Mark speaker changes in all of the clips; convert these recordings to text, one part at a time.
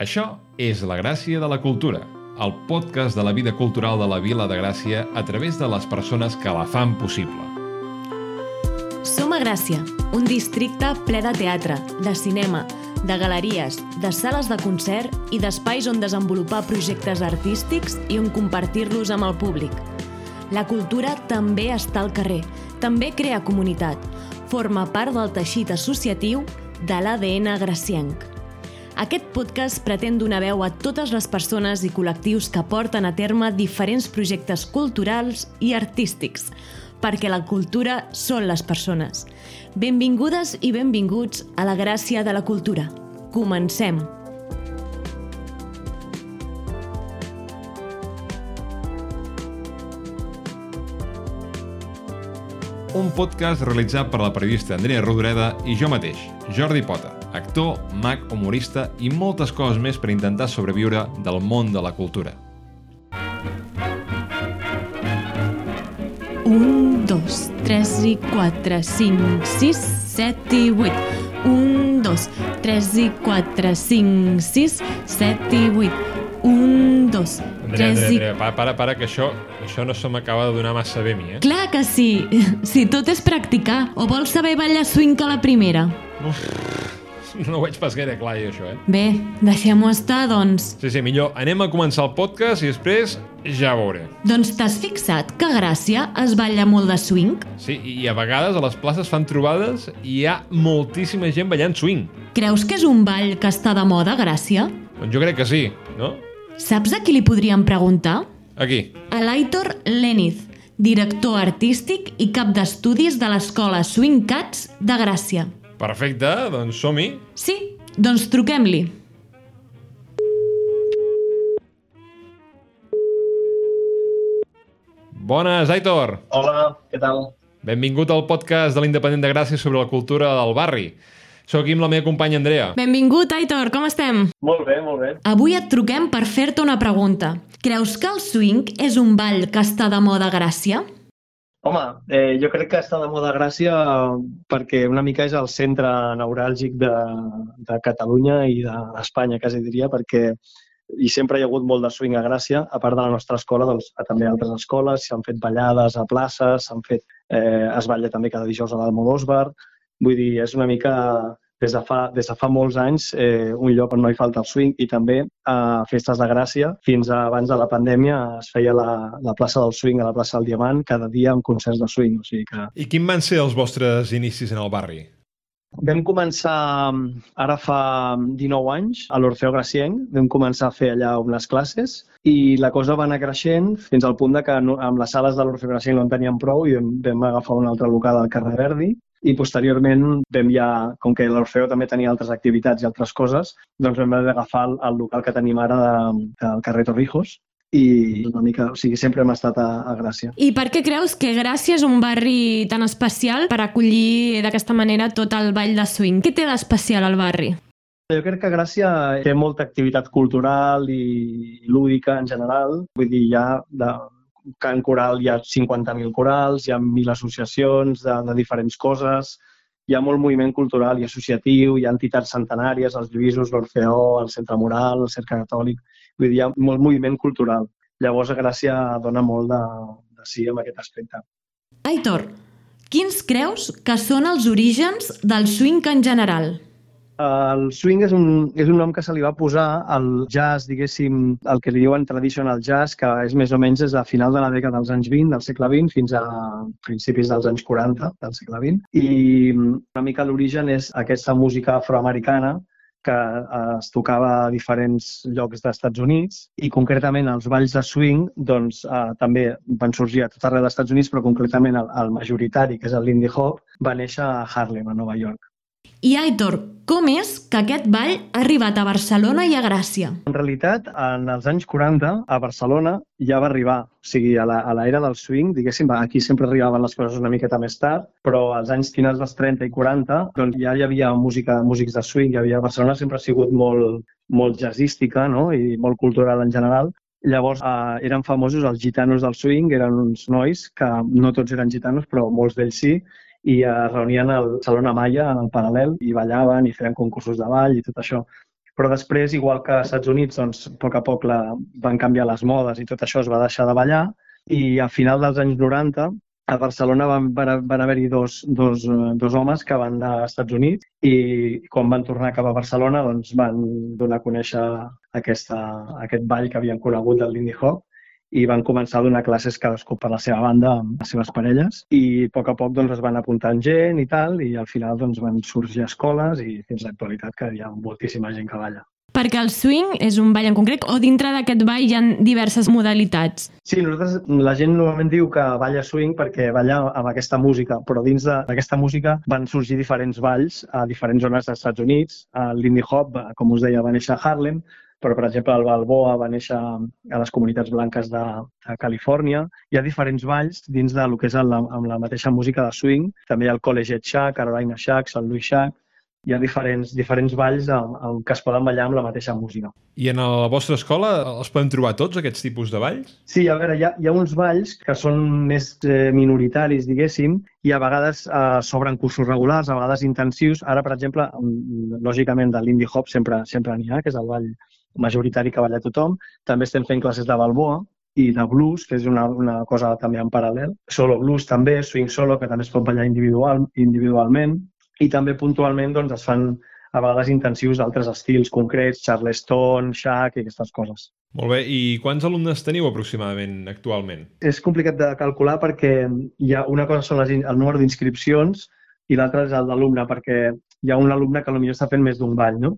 Speaker 1: Això és La Gràcia de la Cultura, el podcast de la vida cultural de la Vila de Gràcia a través de les persones que la fan possible.
Speaker 2: Som a Gràcia, un districte ple de teatre, de cinema, de galeries, de sales de concert i d'espais on desenvolupar projectes artístics i on compartir-los amb el públic. La cultura també està al carrer, també crea comunitat, forma part del teixit associatiu de l'ADN gracienc. Aquest podcast pretén donar veu a totes les persones i col·lectius que porten a terme diferents projectes culturals i artístics, perquè la cultura són les persones. Benvingudes i benvinguts a la gràcia de la cultura. Comencem!
Speaker 1: Un podcast realitzat per la periodista Andrea Rodoreda i jo mateix, Jordi Pota, actor, mag, humorista i moltes coses més per intentar sobreviure del món de la cultura.
Speaker 2: Un, dos, tres i quatre, cinc, sis, set i vuit. Un, dos, tres i quatre, cinc, sis, set i vuit. Un, dos,
Speaker 1: Andrea,
Speaker 2: tres
Speaker 1: Andrea,
Speaker 2: i...
Speaker 1: Andrea, para, para, para, que això, això no se m'acaba de donar massa bé a mi, eh?
Speaker 2: Clar que sí! Si tot és practicar. O vols saber ballar swing a la primera?
Speaker 1: No ho veig pas gaire clar, jo, això, eh?
Speaker 2: Bé, deixem-ho estar, doncs.
Speaker 1: Sí, sí, millor anem a començar el podcast i després ja veuré.
Speaker 2: Doncs t'has fixat que a Gràcia es balla molt de swing?
Speaker 1: Sí, i a vegades a les places fan trobades i hi ha moltíssima gent ballant swing.
Speaker 2: Creus que és un ball que està de moda Gràcia?
Speaker 1: Doncs jo crec que sí, no?
Speaker 2: Saps a qui li podríem preguntar?
Speaker 1: Aquí.
Speaker 2: A l'Aitor Leniz, director artístic i cap d'estudis de l'escola Swing Cats de Gràcia.
Speaker 1: Perfecte, doncs som-hi.
Speaker 2: Sí, doncs truquem-li.
Speaker 1: Bones, Aitor!
Speaker 3: Hola, què tal?
Speaker 1: Benvingut al podcast de l'Independent de Gràcia sobre la cultura del barri. Soc aquí amb la meva companya Andrea.
Speaker 2: Benvingut, Aitor, com estem?
Speaker 3: Molt bé, molt bé.
Speaker 2: Avui et truquem per fer-te una pregunta. Creus que el swing és un ball que està de moda a Gràcia?
Speaker 3: Home, eh, jo crec que està de moda Gràcia perquè una mica és el centre neuràlgic de, de Catalunya i d'Espanya, quasi diria, perquè i sempre hi ha hagut molt de swing a Gràcia, a part de la nostra escola, doncs, també a altres escoles, s'han fet ballades a places, s'han fet, eh, es balla també cada dijous a l'Almodósbar, vull dir, és una mica des de fa, des de fa molts anys eh, un lloc on no hi falta el swing i també a Festes de Gràcia, fins a abans de la pandèmia es feia la, la plaça del swing a la plaça del Diamant cada dia amb concerts de swing, o sigui que
Speaker 1: I quin van ser els vostres inicis en el barri?
Speaker 3: Vam començar ara fa 19 anys a l'Orfeo Gracienc, vam començar a fer allà unes classes i la cosa va anar creixent fins al punt de que no- amb les sales de l'Orfeo Gracienc no en teníem prou i vam, vam agafar un altre local al carrer Verdi i posteriorment vam ja, com que l'Orfeo també tenia altres activitats i altres coses, doncs vam haver d'agafar el, el local que tenim ara de, del carrer Torrijos i una mica, o sigui, sempre hem estat a, a Gràcia.
Speaker 2: I per què creus que Gràcia és un barri tan especial per acollir d'aquesta manera tot el ball de swing? Què té d'especial al barri?
Speaker 3: Jo crec que Gràcia té molta activitat cultural i lúdica en general. Vull dir, ha de cant coral, hi ha 50.000 corals, hi ha 1.000 associacions de, de diferents coses, hi ha molt moviment cultural i associatiu, hi ha entitats centenàries, els Lluïsos, l'Orfeó, el Centre Moral, el Cercle Catòlic... Vull dir, hi ha molt moviment cultural. Llavors, Gràcia dona molt de, de sí en aquest aspecte.
Speaker 2: Aitor, quins creus que són els orígens del swing en general?
Speaker 3: El swing és un, és un nom que se li va posar al jazz, diguéssim, el que li diuen traditional jazz, que és més o menys des de final de la dècada dels anys 20, del segle XX, fins a principis dels anys 40 del segle XX. I una mica l'origen és aquesta música afroamericana que eh, es tocava a diferents llocs dels Estats Units i concretament els balls de swing doncs, eh, també van sorgir a tot arreu dels Estats Units, però concretament el, el majoritari, que és el Lindy Hop, va néixer a Harlem, a Nova York.
Speaker 2: I Aitor, com és que aquest ball ha arribat a Barcelona i a Gràcia?
Speaker 3: En realitat, en els anys 40, a Barcelona ja va arribar. O sigui, a l'era del swing, diguéssim, aquí sempre arribaven les coses una miqueta més tard, però als anys finals dels 30 i 40 doncs ja hi havia música, músics de swing, hi havia, Barcelona sempre ha sigut molt, molt jazzística no? i molt cultural en general. Llavors eh, eren famosos els gitanos del swing, eren uns nois que no tots eren gitanos, però molts d'ells sí, i es reunien al Salón Amaya, en el paral·lel, i ballaven i feien concursos de ball i tot això. però després, igual que als Estats Units, doncs, a poc a poc la, van canviar les modes i tot això es va deixar de ballar i a final dels anys 90 a Barcelona van, van, van haver-hi dos, dos, dos homes que van als Estats Units i quan van tornar cap a Barcelona doncs, van donar a conèixer aquesta, aquest ball que havien conegut del Lindy Hop i van començar a donar classes cadascú per la seva banda amb les seves parelles i a poc a poc doncs, es van apuntant gent i tal i al final doncs, van sorgir escoles i fins a l'actualitat que hi ha moltíssima gent que balla.
Speaker 2: Perquè el swing és un ball en concret o dintre d'aquest ball hi ha diverses modalitats?
Speaker 3: Sí, nosaltres, la gent normalment diu que balla swing perquè balla amb aquesta música, però dins d'aquesta música van sorgir diferents balls a diferents zones dels Estats Units. El Lindy Hop, com us deia, va néixer a Harlem, però, per exemple, el Balboa va néixer a les comunitats blanques de, de Califòrnia. Hi ha diferents balls dins de lo que és el, amb la mateixa música de swing. També hi ha el Collegiate Shack, Carolina Shacks, el Louis Shack. Hi ha diferents, diferents balls amb, amb, que es poden ballar amb la mateixa música.
Speaker 1: I en la vostra escola els poden trobar tots, aquests tipus de balls?
Speaker 3: Sí, a veure, hi ha, hi ha uns balls que són més eh, minoritaris, diguéssim, i a vegades eh, s'obren cursos regulars, a vegades intensius. Ara, per exemple, lògicament, de l'indie hop sempre sempre n'hi ha, que és el ball majoritari que balla tothom. També estem fent classes de balboa i de blues, que és una, una cosa també en paral·lel. Solo blues també, swing solo, que també es pot ballar individual, individualment. I també puntualment doncs, es fan a vegades intensius d'altres estils concrets, charleston, shack i aquestes coses.
Speaker 1: Molt bé, i quants alumnes teniu aproximadament actualment?
Speaker 3: És complicat de calcular perquè hi ha una cosa són les, el número d'inscripcions i l'altra és el d'alumne, perquè hi ha un alumne que potser està fent més d'un ball, no?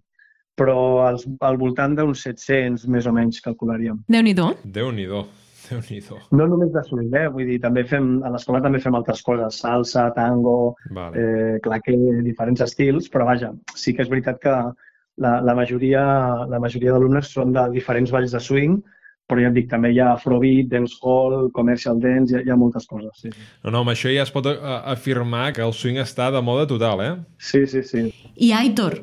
Speaker 3: Però als, al voltant d'uns 700 més o menys calcularíem.
Speaker 2: Déu-n'hi-do.
Speaker 1: Déu-n'hi-do. déu nhi
Speaker 3: No només de swing, eh? Vull dir, també fem, a l'escola també fem altres coses, salsa, tango, vale. eh, claqué, diferents estils, però vaja, sí que és veritat que la, la majoria, la majoria d'alumnes són de diferents balls de swing, però ja et dic, també hi ha afrobeat, dancehall, commercial dance, hi ha, hi ha moltes coses. Sí.
Speaker 1: No, no, amb això ja es pot afirmar que el swing està de moda total, eh?
Speaker 3: Sí, sí, sí.
Speaker 2: I Aitor,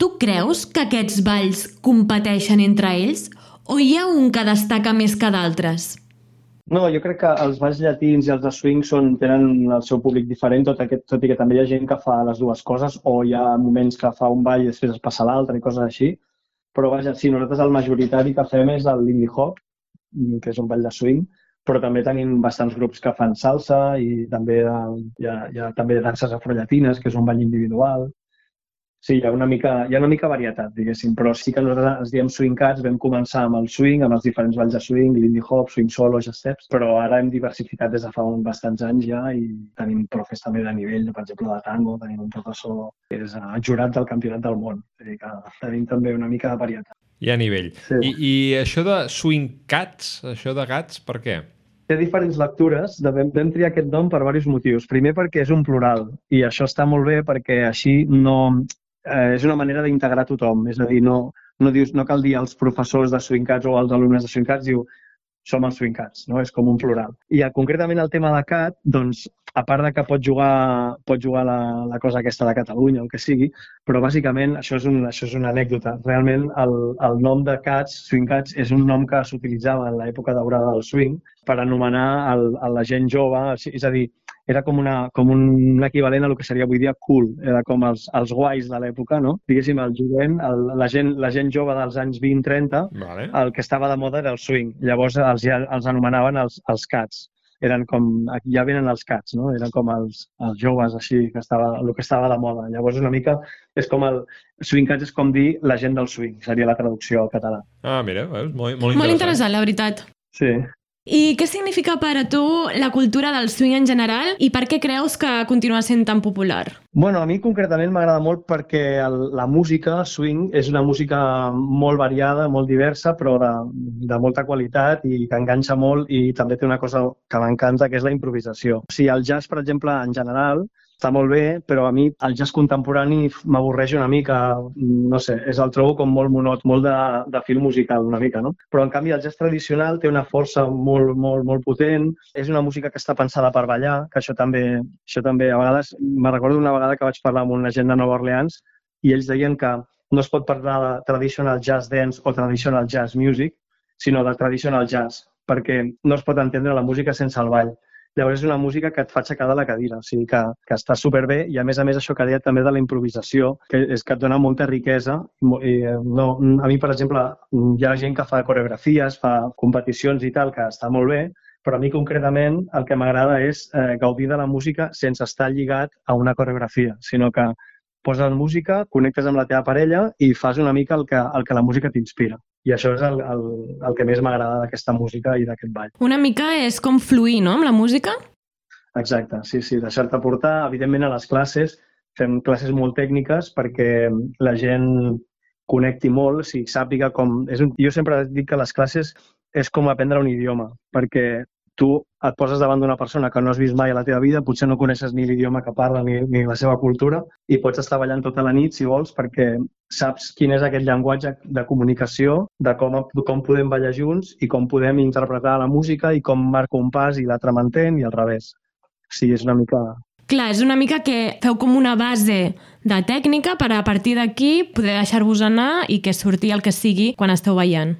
Speaker 2: Tu creus que aquests balls competeixen entre ells o hi ha un que destaca més que d'altres?
Speaker 3: No, jo crec que els balls llatins i els de swing són, tenen el seu públic diferent, tot, aquest, tot i que també hi ha gent que fa les dues coses, o hi ha moments que fa un ball i després es passa l'altre i coses així. Però vaja, sí, nosaltres el majoritari que fem és el Lindy Hop, que és un ball de swing, però també tenim bastants grups que fan salsa i també hi ha, hi ha també danses afrollatines, que és un ball individual. Sí, hi ha una mica, hi ha una mica varietat, diguéssim, però sí que nosaltres ens diem swing cats, vam començar amb el swing, amb els diferents balls de swing, lindy hop, swing solo, jazz steps, però ara hem diversificat des de fa uns bastants anys ja i tenim profes també de nivell, per exemple, de tango, tenim un professor que és uh, jurat del campionat del món, és dir, que tenim també una mica de varietat.
Speaker 1: Hi ha nivell. Sí. I, I això de swing cats, això de gats, per què?
Speaker 3: té diferents lectures. Vam, vam triar aquest nom per diversos motius. Primer perquè és un plural i això està molt bé perquè així no, eh, és una manera d'integrar tothom. És a dir, no, no, dius, no cal dir als professors de Swingcats o als alumnes de Swingcats, diu som els Swingcats, no? és com un plural. I concretament el tema de CAT, doncs, a part de que pot jugar, pot jugar la, la cosa aquesta de Catalunya, el que sigui, però bàsicament això és, un, això és una anècdota. Realment el, el nom de Cats, Swing Cats, és un nom que s'utilitzava en l'època daurada del swing per anomenar el, el, la gent jove, és a dir, era com, una, com un equivalent a lo que seria avui dia cool, era com els, els guais de l'època, no? Diguéssim, el jovent, el, la, gent, la gent jove dels anys 20-30, vale. el que estava de moda era el swing. Llavors els, els anomenaven els, els cats. Eren com, ja venen els cats, no? Eren com els, els joves, així, que estava, el que estava de moda. Llavors una mica és com el... Swing cats és com dir la gent del swing, seria la traducció al català.
Speaker 1: Ah, mira, és molt, molt
Speaker 2: interessant. Molt interessant, la veritat.
Speaker 3: Sí.
Speaker 2: I què significa per a tu la cultura del swing en general i per què creus que continua sent tan popular?
Speaker 3: Bueno, a mi concretament m'agrada molt perquè el, la música swing és una música molt variada, molt diversa, però de, de molta qualitat i que enganxa molt i també té una cosa que m'encanta, que és la improvisació. O sigui, el jazz, per exemple, en general, està molt bé, però a mi el jazz contemporani m'avorreix una mica, no sé, és el trobo com molt monot, molt de, de fil musical una mica, no? Però en canvi el jazz tradicional té una força molt, molt, molt potent, és una música que està pensada per ballar, que això també, això també a vegades, me recordo una vegada que vaig parlar amb una gent de Nova Orleans i ells deien que no es pot parlar de traditional jazz dance o traditional jazz music, sinó de traditional jazz, perquè no es pot entendre la música sense el ball Llavors és una música que et fa aixecar de la cadira, o sigui que, que està superbé i a més a més això que deia també de la improvisació, que és que et dona molta riquesa. I, eh, no, a mi, per exemple, hi ha gent que fa coreografies, fa competicions i tal, que està molt bé, però a mi concretament el que m'agrada és eh, gaudir de la música sense estar lligat a una coreografia, sinó que poses música, connectes amb la teva parella i fas una mica el que, el que la música t'inspira. I això és el, el, el que més m'agrada d'aquesta música i d'aquest ball.
Speaker 2: Una mica és com fluir, no?, amb la música?
Speaker 3: Exacte, sí, sí, deixar-te portar. Evidentment, a les classes fem classes molt tècniques perquè la gent connecti molt, si sàpiga com... És un... Jo sempre dic que les classes és com aprendre un idioma, perquè tu et poses davant d'una persona que no has vist mai a la teva vida, potser no coneixes ni l'idioma que parla ni, ni la seva cultura, i pots estar ballant tota la nit, si vols, perquè saps quin és aquest llenguatge de comunicació, de com, com podem ballar junts i com podem interpretar la música i com marca un pas i l'altre m'entén i al revés. O sigui, és una mica...
Speaker 2: Clar, és una mica que feu com una base de tècnica per a partir d'aquí poder deixar-vos anar i que surti el que sigui quan esteu ballant.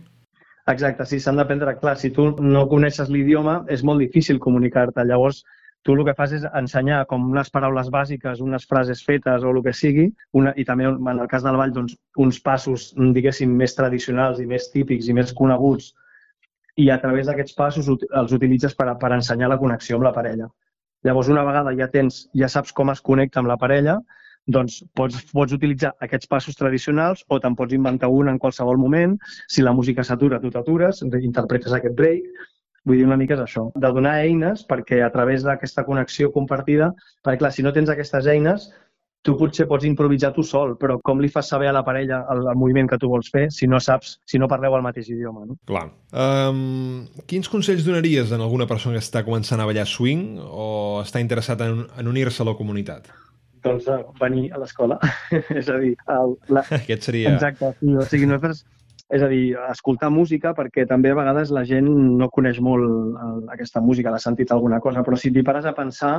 Speaker 3: Exacte, sí, s'han d'aprendre. Clar, si tu no coneixes l'idioma, és molt difícil comunicar-te. Llavors, tu el que fas és ensenyar com unes paraules bàsiques, unes frases fetes o el que sigui, una, i també en el cas del ball, doncs, uns passos, diguéssim, més tradicionals i més típics i més coneguts, i a través d'aquests passos els utilitzes per, per ensenyar la connexió amb la parella. Llavors, una vegada ja tens, ja saps com es connecta amb la parella, doncs pots, pots utilitzar aquests passos tradicionals o te'n pots inventar un en qualsevol moment. Si la música s'atura, tu t'atures, interpretes aquest break. Vull dir, una mica és això, de donar eines perquè a través d'aquesta connexió compartida, perquè clar, si no tens aquestes eines, tu potser pots improvisar tu sol, però com li fas saber a la parella el, el moviment que tu vols fer si no saps, si no parleu el mateix idioma, no?
Speaker 1: Clar. Um, quins consells donaries en alguna persona que està començant a ballar swing o està interessat en, en unir-se a la comunitat?
Speaker 3: Doncs, uh, venir a l'escola. és a dir, el,
Speaker 1: la... aquest seria...
Speaker 3: Exacte, sí, o sigui, nosaltres és a dir, escoltar música perquè també a vegades la gent no coneix molt aquesta música, l'ha sentit alguna cosa, però si t'hi pares a pensar,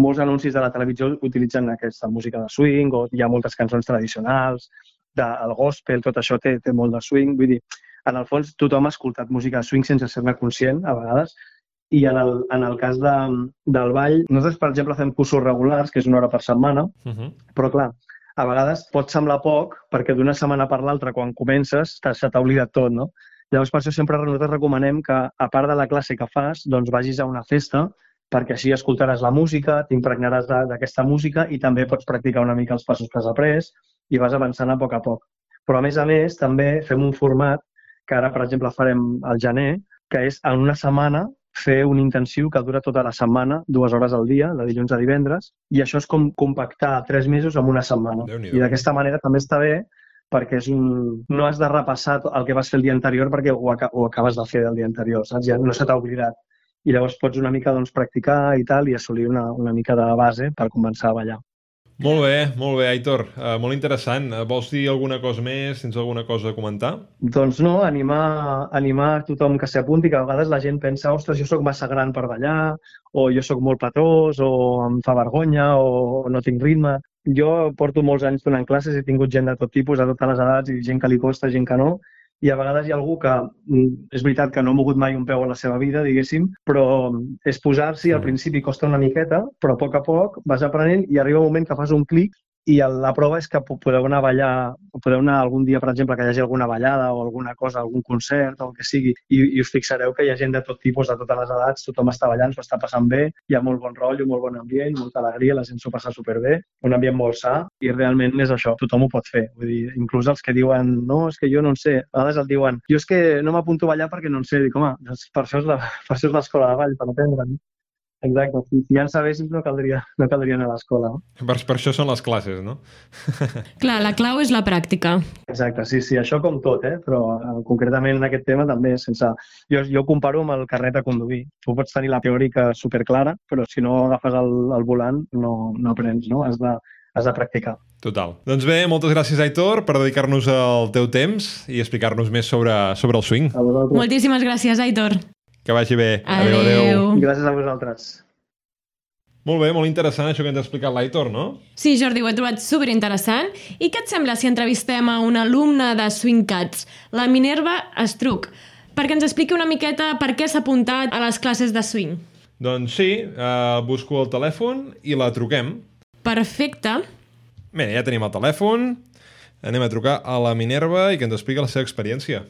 Speaker 3: molts anuncis de la televisió utilitzen aquesta música de swing o hi ha moltes cançons tradicionals, del gospel, tot això té, té molt de swing, vull dir, en el fons tothom ha escoltat música de swing sense ser-ne conscient a vegades i en el, en el cas de, del ball, nosaltres, per exemple, fem cursos regulars, que és una hora per setmana, uh -huh. però clar, a vegades pot semblar poc perquè d'una setmana per l'altra, quan comences, se t'ha oblidat tot, no? Llavors, per això sempre nosaltres recomanem que, a part de la classe que fas, doncs vagis a una festa perquè així escoltaràs la música, t'impregnaràs d'aquesta música i també pots practicar una mica els passos que has après i vas avançant a poc a poc. Però, a més a més, també fem un format que ara, per exemple, farem al gener, que és en una setmana fer un intensiu que dura tota la setmana, dues hores al dia, de dilluns a divendres, i això és com compactar tres mesos en una setmana. I d'aquesta manera també està bé perquè és un... no has de repassar el que vas fer el dia anterior perquè ho, aca ho acabes de fer el dia anterior, saps? Ja no se t'ha oblidat. I llavors pots una mica doncs, practicar i tal i assolir una, una mica de base per començar a ballar.
Speaker 1: Molt bé, molt bé, Aitor. Uh, molt interessant. Uh, vols dir alguna cosa més? Tens alguna cosa a comentar?
Speaker 3: Doncs no, animar, animar tothom que s'hi apunti, que a vegades la gent pensa ostres, jo sóc massa gran per ballar, o jo sóc molt patós, o em fa vergonya, o no tinc ritme. Jo porto molts anys donant classes, he tingut gent de tot tipus, a totes les edats, i gent que li costa, gent que no, i a vegades hi ha algú que mm, és veritat que no ha mogut mai un peu a la seva vida, diguéssim, però és posar-s'hi, al principi costa una miqueta, però a poc a poc vas aprenent i arriba un moment que fas un clic i la prova és que podeu anar a ballar, podeu anar algun dia, per exemple, que hi hagi alguna ballada o alguna cosa, algun concert o el que sigui, i, i us fixareu que hi ha gent de tot tipus, de totes les edats, tothom està ballant, s'ho està passant bé, hi ha molt bon rotllo, molt bon ambient, molta alegria, la gent s'ho passa superbé, un ambient molt sa, i realment és això, tothom ho pot fer. Vull dir, inclús els que diuen, no, és que jo no en sé, a vegades el diuen, jo és que no m'apunto a ballar perquè no en sé, dic, home, doncs per això és l'escola de ball, per aprendre. Exacte, si, si ja en sabéssim no caldria, no caldria anar a l'escola. No?
Speaker 1: Per, per això són les classes, no?
Speaker 2: Clar, la clau és la pràctica.
Speaker 3: Exacte, sí, sí, això com tot, eh? però eh, concretament en aquest tema també sense... Jo, jo comparo amb el carnet de conduir. Tu pots tenir la teòrica superclara, però si no agafes el, el volant no, no aprens, no? Has de, has de practicar.
Speaker 1: Total. Doncs bé, moltes gràcies, Aitor, per dedicar-nos el teu temps i explicar-nos més sobre, sobre el swing.
Speaker 2: Moltíssimes gràcies, Aitor.
Speaker 1: Que vagi bé.
Speaker 2: Adéu, adéu. adéu.
Speaker 3: Gràcies a vosaltres.
Speaker 1: Molt bé, molt interessant això que ens ha explicat l'Aitor, no?
Speaker 2: Sí, Jordi, ho he trobat superinteressant. I què et sembla si entrevistem a una alumna de Swing Cats, la Minerva Estruc, perquè ens expliqui una miqueta per què s'ha apuntat a les classes de swing?
Speaker 1: Doncs sí, eh, busco el telèfon i la truquem.
Speaker 2: Perfecte.
Speaker 1: Bé, ja tenim el telèfon, anem a trucar a la Minerva i que ens expliqui la seva experiència.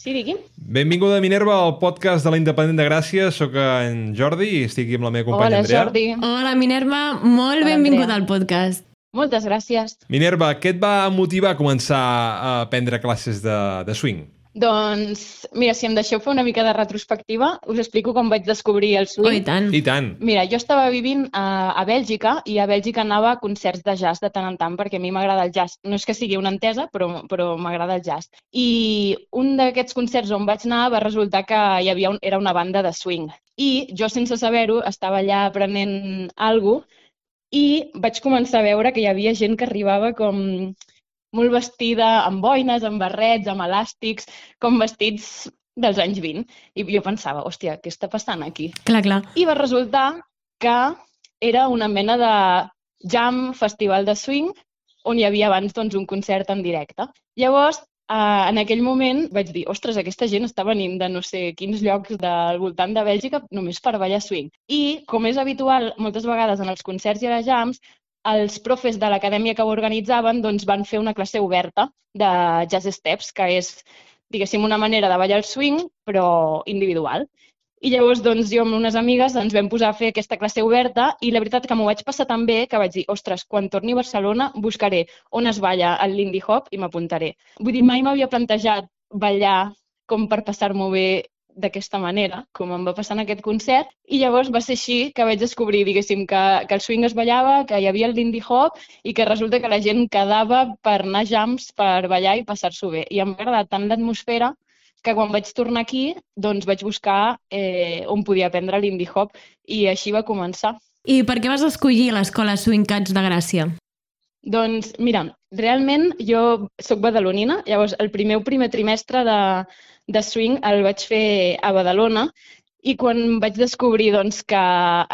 Speaker 4: Sí, digui'm.
Speaker 1: Benvinguda, Minerva, al podcast de la Independent de Gràcia. Soc en Jordi i estic aquí amb la meva companya
Speaker 4: Hola,
Speaker 1: Andrea.
Speaker 4: Jordi.
Speaker 2: Hola, Minerva, molt
Speaker 4: Hola,
Speaker 2: benvinguda
Speaker 4: Andrea.
Speaker 2: al podcast.
Speaker 4: Moltes gràcies.
Speaker 1: Minerva, què et va motivar a començar a prendre classes de, de swing?
Speaker 4: Doncs, mira, si em deixeu fer una mica de retrospectiva, us explico com vaig descobrir el swing.
Speaker 2: Oh, i tant.
Speaker 1: I tant.
Speaker 4: Mira, jo estava vivint a, a Bèlgica i a Bèlgica anava a concerts de jazz de tant en tant perquè a mi m'agrada el jazz. No és que sigui una entesa, però, però m'agrada el jazz. I un d'aquests concerts on vaig anar va resultar que hi havia un, era una banda de swing. I jo, sense saber-ho, estava allà aprenent alguna cosa i vaig començar a veure que hi havia gent que arribava com molt vestida amb boines, amb barrets, amb elàstics, com vestits dels anys 20. I jo pensava, hòstia, què està passant aquí?
Speaker 2: Clar, clar.
Speaker 4: I va resultar que era una mena de jam, festival de swing, on hi havia abans doncs, un concert en directe. Llavors, eh, en aquell moment vaig dir, ostres, aquesta gent està venint de no sé quins llocs del voltant de Bèlgica només per ballar swing. I, com és habitual moltes vegades en els concerts i a les jams, els profes de l'acadèmia que ho organitzaven doncs, van fer una classe oberta de jazz steps, que és, diguéssim, una manera de ballar el swing, però individual. I llavors, doncs, jo amb unes amigues ens vam posar a fer aquesta classe oberta i la veritat que m'ho vaig passar tan bé que vaig dir, ostres, quan torni a Barcelona buscaré on es balla el Lindy Hop i m'apuntaré. Vull dir, mai m'havia plantejat ballar com per passar-m'ho bé d'aquesta manera, com em va passar en aquest concert, i llavors va ser així que vaig descobrir, diguéssim, que, que el swing es ballava, que hi havia el Lindy Hop i que resulta que la gent quedava per anar jams, per ballar i passar-s'ho bé. I em va agradar tant l'atmosfera que quan vaig tornar aquí doncs vaig buscar eh, on podia aprendre l'Indie Hop i així va començar.
Speaker 2: I per què vas escollir l'escola Swing Cats de Gràcia?
Speaker 4: Doncs mira, realment jo sóc badalonina, llavors el primer primer trimestre de, de swing el vaig fer a Badalona i quan vaig descobrir doncs, que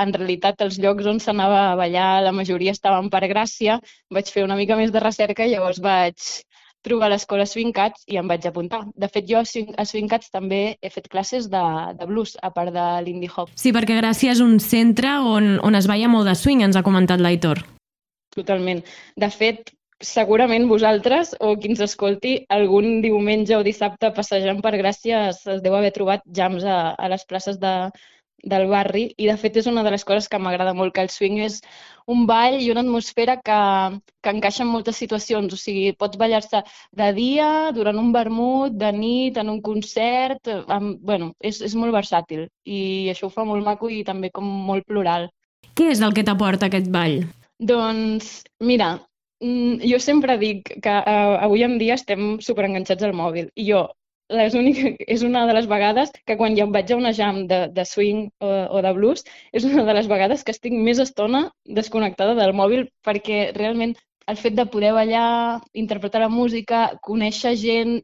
Speaker 4: en realitat els llocs on s'anava a ballar la majoria estaven per Gràcia, vaig fer una mica més de recerca i llavors vaig trobar l'escola Swing Cats i em vaig apuntar. De fet, jo a Swing, a Swing Cats també he fet classes de, de blues, a part de l'indie hop.
Speaker 2: Sí, perquè Gràcia és un centre on, on es balla molt de swing, ens ha comentat l'Aitor.
Speaker 4: Totalment. De fet, segurament vosaltres o qui ens escolti algun diumenge o dissabte passejant per Gràcia es, es deu haver trobat jams a, a les places de, del barri i de fet és una de les coses que m'agrada molt, que el swing és un ball i una atmosfera que, que encaixa en moltes situacions, o sigui, pots ballar-se de dia, durant un vermut, de nit, en un concert, amb, bueno, és, és molt versàtil i això ho fa molt maco i també com molt plural.
Speaker 2: Què és el que t'aporta aquest ball?
Speaker 4: Doncs, mira, jo sempre dic que uh, avui en dia estem superenganxats al mòbil i jo les úniques, és una de les vegades que quan jo vaig a una jam de, de swing o, o de blues, és una de les vegades que estic més estona desconnectada del mòbil perquè realment el fet de poder ballar, interpretar la música, conèixer gent,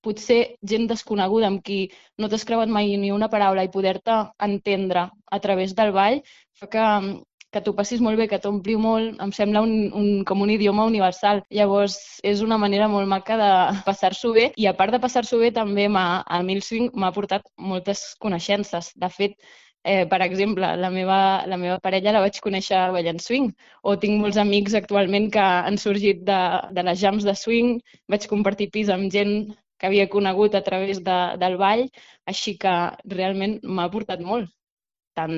Speaker 4: potser gent desconeguda amb qui no t'has creuat mai ni una paraula i poder-te entendre a través del ball, fa que, que t'ho passis molt bé, que t'ompli molt, em sembla un, un, com un idioma universal. Llavors, és una manera molt maca de passar-s'ho bé i a part de passar-s'ho bé, també a mi el swing m'ha portat moltes coneixences. De fet, eh, per exemple, la meva, la meva parella la vaig conèixer ballant swing o tinc molts amics actualment que han sorgit de, de les jams de swing, vaig compartir pis amb gent que havia conegut a través de, del ball, així que realment m'ha portat molt, tant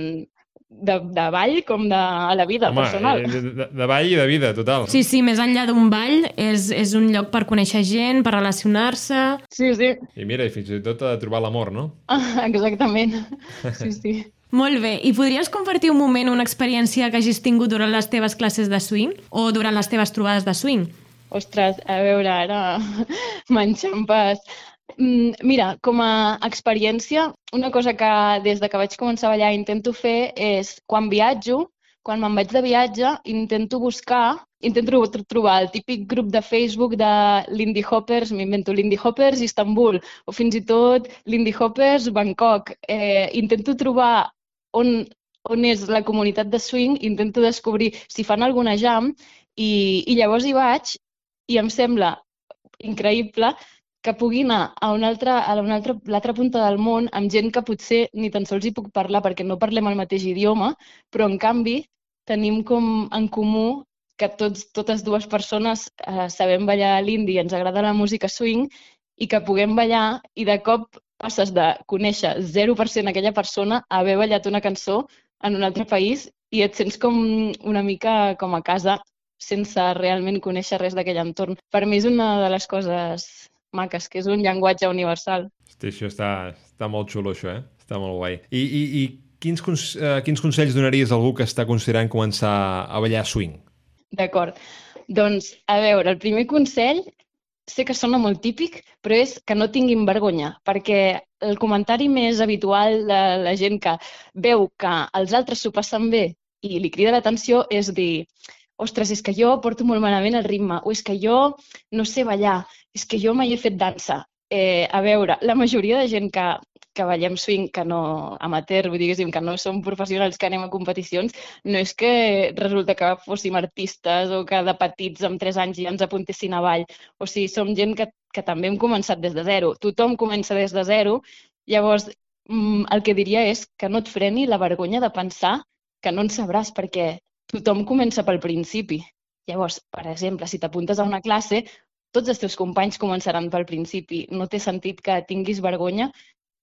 Speaker 4: de, de ball com de a la vida
Speaker 1: Home,
Speaker 4: personal.
Speaker 1: eh, De, de, de ball i de vida, total.
Speaker 2: Sí, sí, més enllà d'un ball, és, és un lloc per conèixer gent, per relacionar-se...
Speaker 4: Sí, sí,
Speaker 1: I mira, i fins i tot a trobar l'amor, no?
Speaker 4: ah, exactament. Sí, sí.
Speaker 2: Molt bé, i podries compartir un moment, una experiència que hagis tingut durant les teves classes de swing o durant les teves trobades de swing?
Speaker 4: Ostres, a veure, ara m'enxampes. Mm, Mira, com a experiència, una cosa que des de que vaig començar a ballar intento fer és, quan viatjo, quan me'n vaig de viatge, intento buscar, intento tro- trobar el típic grup de Facebook de l'Indie Hoppers, m'invento l'Indie Hoppers Istanbul, o fins i tot l'Indie Hoppers Bangkok. Eh, intento trobar on, on és la comunitat de swing, intento descobrir si fan alguna jam i, i llavors hi vaig i em sembla increïble que pugui anar a una altra, a una altra, l'altra punta del món amb gent que potser ni tan sols hi puc parlar perquè no parlem el mateix idioma, però en canvi tenim com en comú que tots, totes dues persones eh, sabem ballar l'indi ens agrada la música swing i que puguem ballar i de cop passes de conèixer 0% aquella persona a haver ballat una cançó en un altre país i et sents com una mica com a casa sense realment conèixer res d'aquell entorn. Per mi és una de les coses maques, que és un llenguatge universal.
Speaker 1: Hosti, això està, està molt xulo, això, eh? Està molt guai. I, i, i quins, uh, quins consells donaries a algú que està considerant començar a ballar swing?
Speaker 4: D'acord. Doncs, a veure, el primer consell sé que sona molt típic, però és que no tinguin vergonya, perquè el comentari més habitual de la gent que veu que els altres s'ho passen bé i li crida l'atenció és dir ostres, és que jo porto molt malament el ritme, o és que jo no sé ballar, és que jo mai he fet dansa. Eh, a veure, la majoria de gent que, que ballem swing, que no amateur, vull dir, que no som professionals que anem a competicions, no és que resulta que fóssim artistes o que de petits amb 3 anys ja ens apuntessin a ball. O sigui, som gent que, que també hem començat des de zero. Tothom comença des de zero. Llavors, mm, el que diria és que no et freni la vergonya de pensar que no en sabràs, perquè tothom comença pel principi. Llavors, per exemple, si t'apuntes a una classe, tots els teus companys començaran pel principi. No té sentit que tinguis vergonya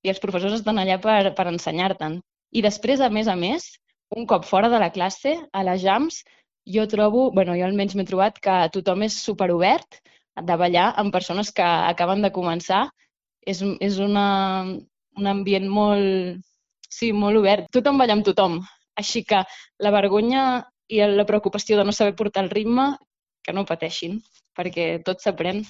Speaker 4: i els professors estan allà per, per ensenyar-te'n. I després, a més a més, un cop fora de la classe, a les jams, jo trobo, bueno, jo almenys m'he trobat que tothom és superobert de ballar amb persones que acaben de començar. És, és una, un ambient molt, sí, molt obert. Tothom balla amb tothom. Així que la vergonya i la preocupació de no saber portar el ritme, que no pateixin, perquè tot s'aprèn.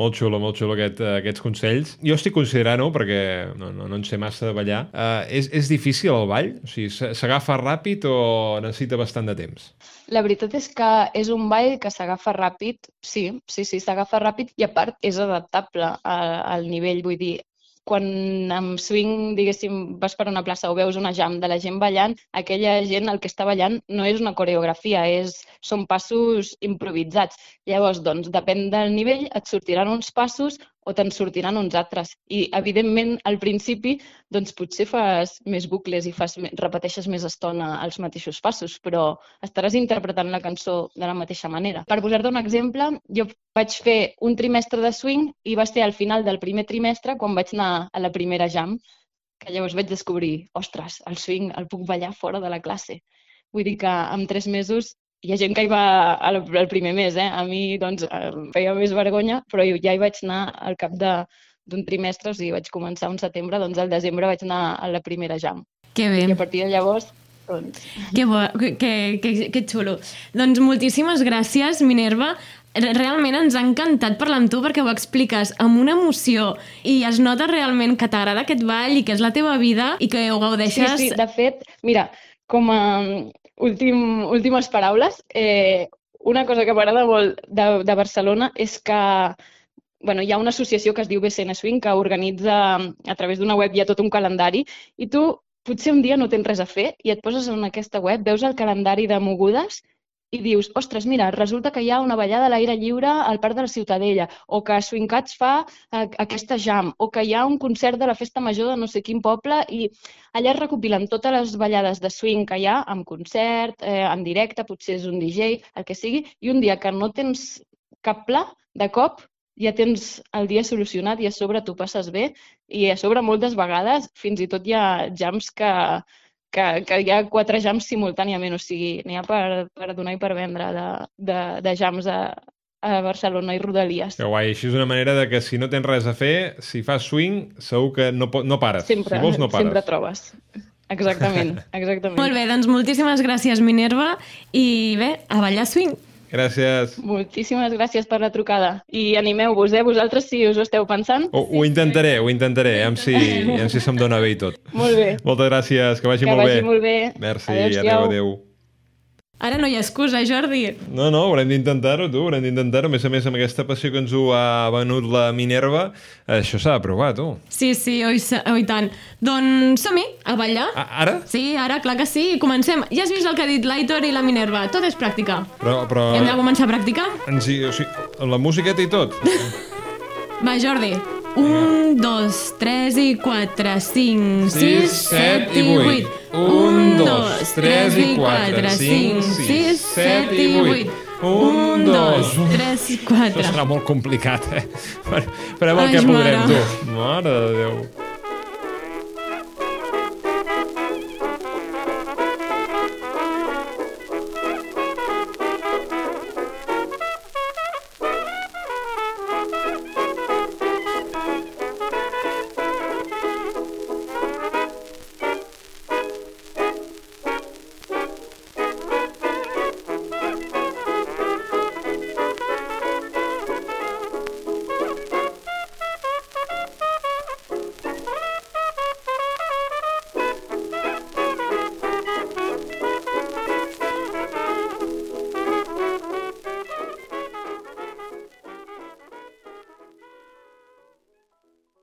Speaker 1: Molt xulo, molt xulo aquest, uh, aquests consells. Jo estic considerant-ho perquè no, no, no en sé massa de ballar. Uh, és, és difícil el ball? O sigui, s'agafa ràpid o necessita bastant de temps?
Speaker 4: La veritat és que és un ball que s'agafa ràpid, sí, sí, sí, s'agafa ràpid i a part és adaptable al, al nivell, vull dir, quan amb swing, diguéssim, vas per una plaça o veus una jam de la gent ballant, aquella gent el que està ballant no és una coreografia, és, són passos improvisats. Llavors, doncs, depèn del nivell, et sortiran uns passos o te'n sortiran uns altres. I, evidentment, al principi, doncs potser fas més bucles i fas, repeteixes més estona els mateixos passos, però estaràs interpretant la cançó de la mateixa manera. Per posar-te un exemple, jo vaig fer un trimestre de swing i va ser al final del primer trimestre quan vaig anar a la primera jam, que llavors vaig descobrir, ostres, el swing el puc ballar fora de la classe. Vull dir que en tres mesos hi ha gent que hi va al, al primer mes, eh? A mi, doncs, em feia més vergonya, però ja hi vaig anar al cap d'un trimestre, o sigui, vaig començar un setembre, doncs al desembre vaig anar a la primera jam.
Speaker 2: Que bé.
Speaker 4: I a partir de llavors, doncs...
Speaker 2: Que, bo, que, que, que xulo. Doncs moltíssimes gràcies, Minerva. Realment ens ha encantat parlar amb tu perquè ho expliques amb una emoció i es nota realment que t'agrada aquest ball i que és la teva vida i que ho gaudeixes...
Speaker 4: Sí, sí, de fet, mira, com a, últim, últimes paraules. Eh, una cosa que m'agrada molt de, de Barcelona és que bueno, hi ha una associació que es diu BCN Swing que organitza a través d'una web ha tot un calendari i tu potser un dia no tens res a fer i et poses en aquesta web, veus el calendari de mogudes i dius, ostres, mira, resulta que hi ha una ballada a l'aire lliure al Parc de la Ciutadella, o que Swing Cats fa eh, aquesta jam, o que hi ha un concert de la Festa Major de no sé quin poble, i allà es recopilen totes les ballades de swing que hi ha, amb concert, eh, en directe, potser és un DJ, el que sigui, i un dia que no tens cap pla, de cop ja tens el dia solucionat i a sobre tu passes bé i a sobre moltes vegades fins i tot hi ha jams que, que, que hi ha quatre jams simultàniament, o sigui, n'hi ha per, per donar i per vendre de, de, de jams a, a Barcelona i Rodalies.
Speaker 1: Que guai, així és una manera de que si no tens res a fer, si fas swing, segur que no, no pares.
Speaker 4: Sempre,
Speaker 1: si vols, no pares.
Speaker 4: sempre trobes. Exactament, exactament.
Speaker 2: Molt bé, doncs moltíssimes gràcies, Minerva, i bé, a ballar swing.
Speaker 1: Gràcies.
Speaker 4: Moltíssimes gràcies per la trucada. I animeu-vos, eh? Vosaltres, si us ho esteu pensant.
Speaker 1: Ho, ho intentaré, ho intentaré. Em si, em si se'm dona bé i tot.
Speaker 4: Molt bé.
Speaker 1: Moltes gràcies, que vagi
Speaker 4: que
Speaker 1: molt
Speaker 4: bé. Que
Speaker 1: vagi
Speaker 4: molt bé.
Speaker 1: Merci, adéu, adéu.
Speaker 2: Ara no hi ha excusa, Jordi.
Speaker 1: No, no, haurem d'intentar-ho, tu, haurem d'intentar-ho. A més a més, amb aquesta passió que ens ho ha venut la Minerva, això s'ha de provar, tu.
Speaker 2: Sí, sí, oi, oi tant. Doncs som-hi, a ballar.
Speaker 1: A ara?
Speaker 2: Sí, ara, clar que sí. Comencem. Ja has vist el que ha dit l'Aitor i la Minerva. Tot és pràctica.
Speaker 1: Però, però...
Speaker 2: Hem de començar a practicar?
Speaker 1: En si, o sigui, la musiqueta i tot.
Speaker 2: Va, Jordi. Un, dos, tres i quatre, cinc, sis, set i vuit. Un, dos, tres i quatre, cinc, sis, set i vuit. Un, dos, tres i
Speaker 1: Això
Speaker 2: quatre.
Speaker 1: serà molt complicat, eh? Farem el
Speaker 2: Ai,
Speaker 1: que podrem,
Speaker 2: mare.
Speaker 1: tu. Mare de Déu.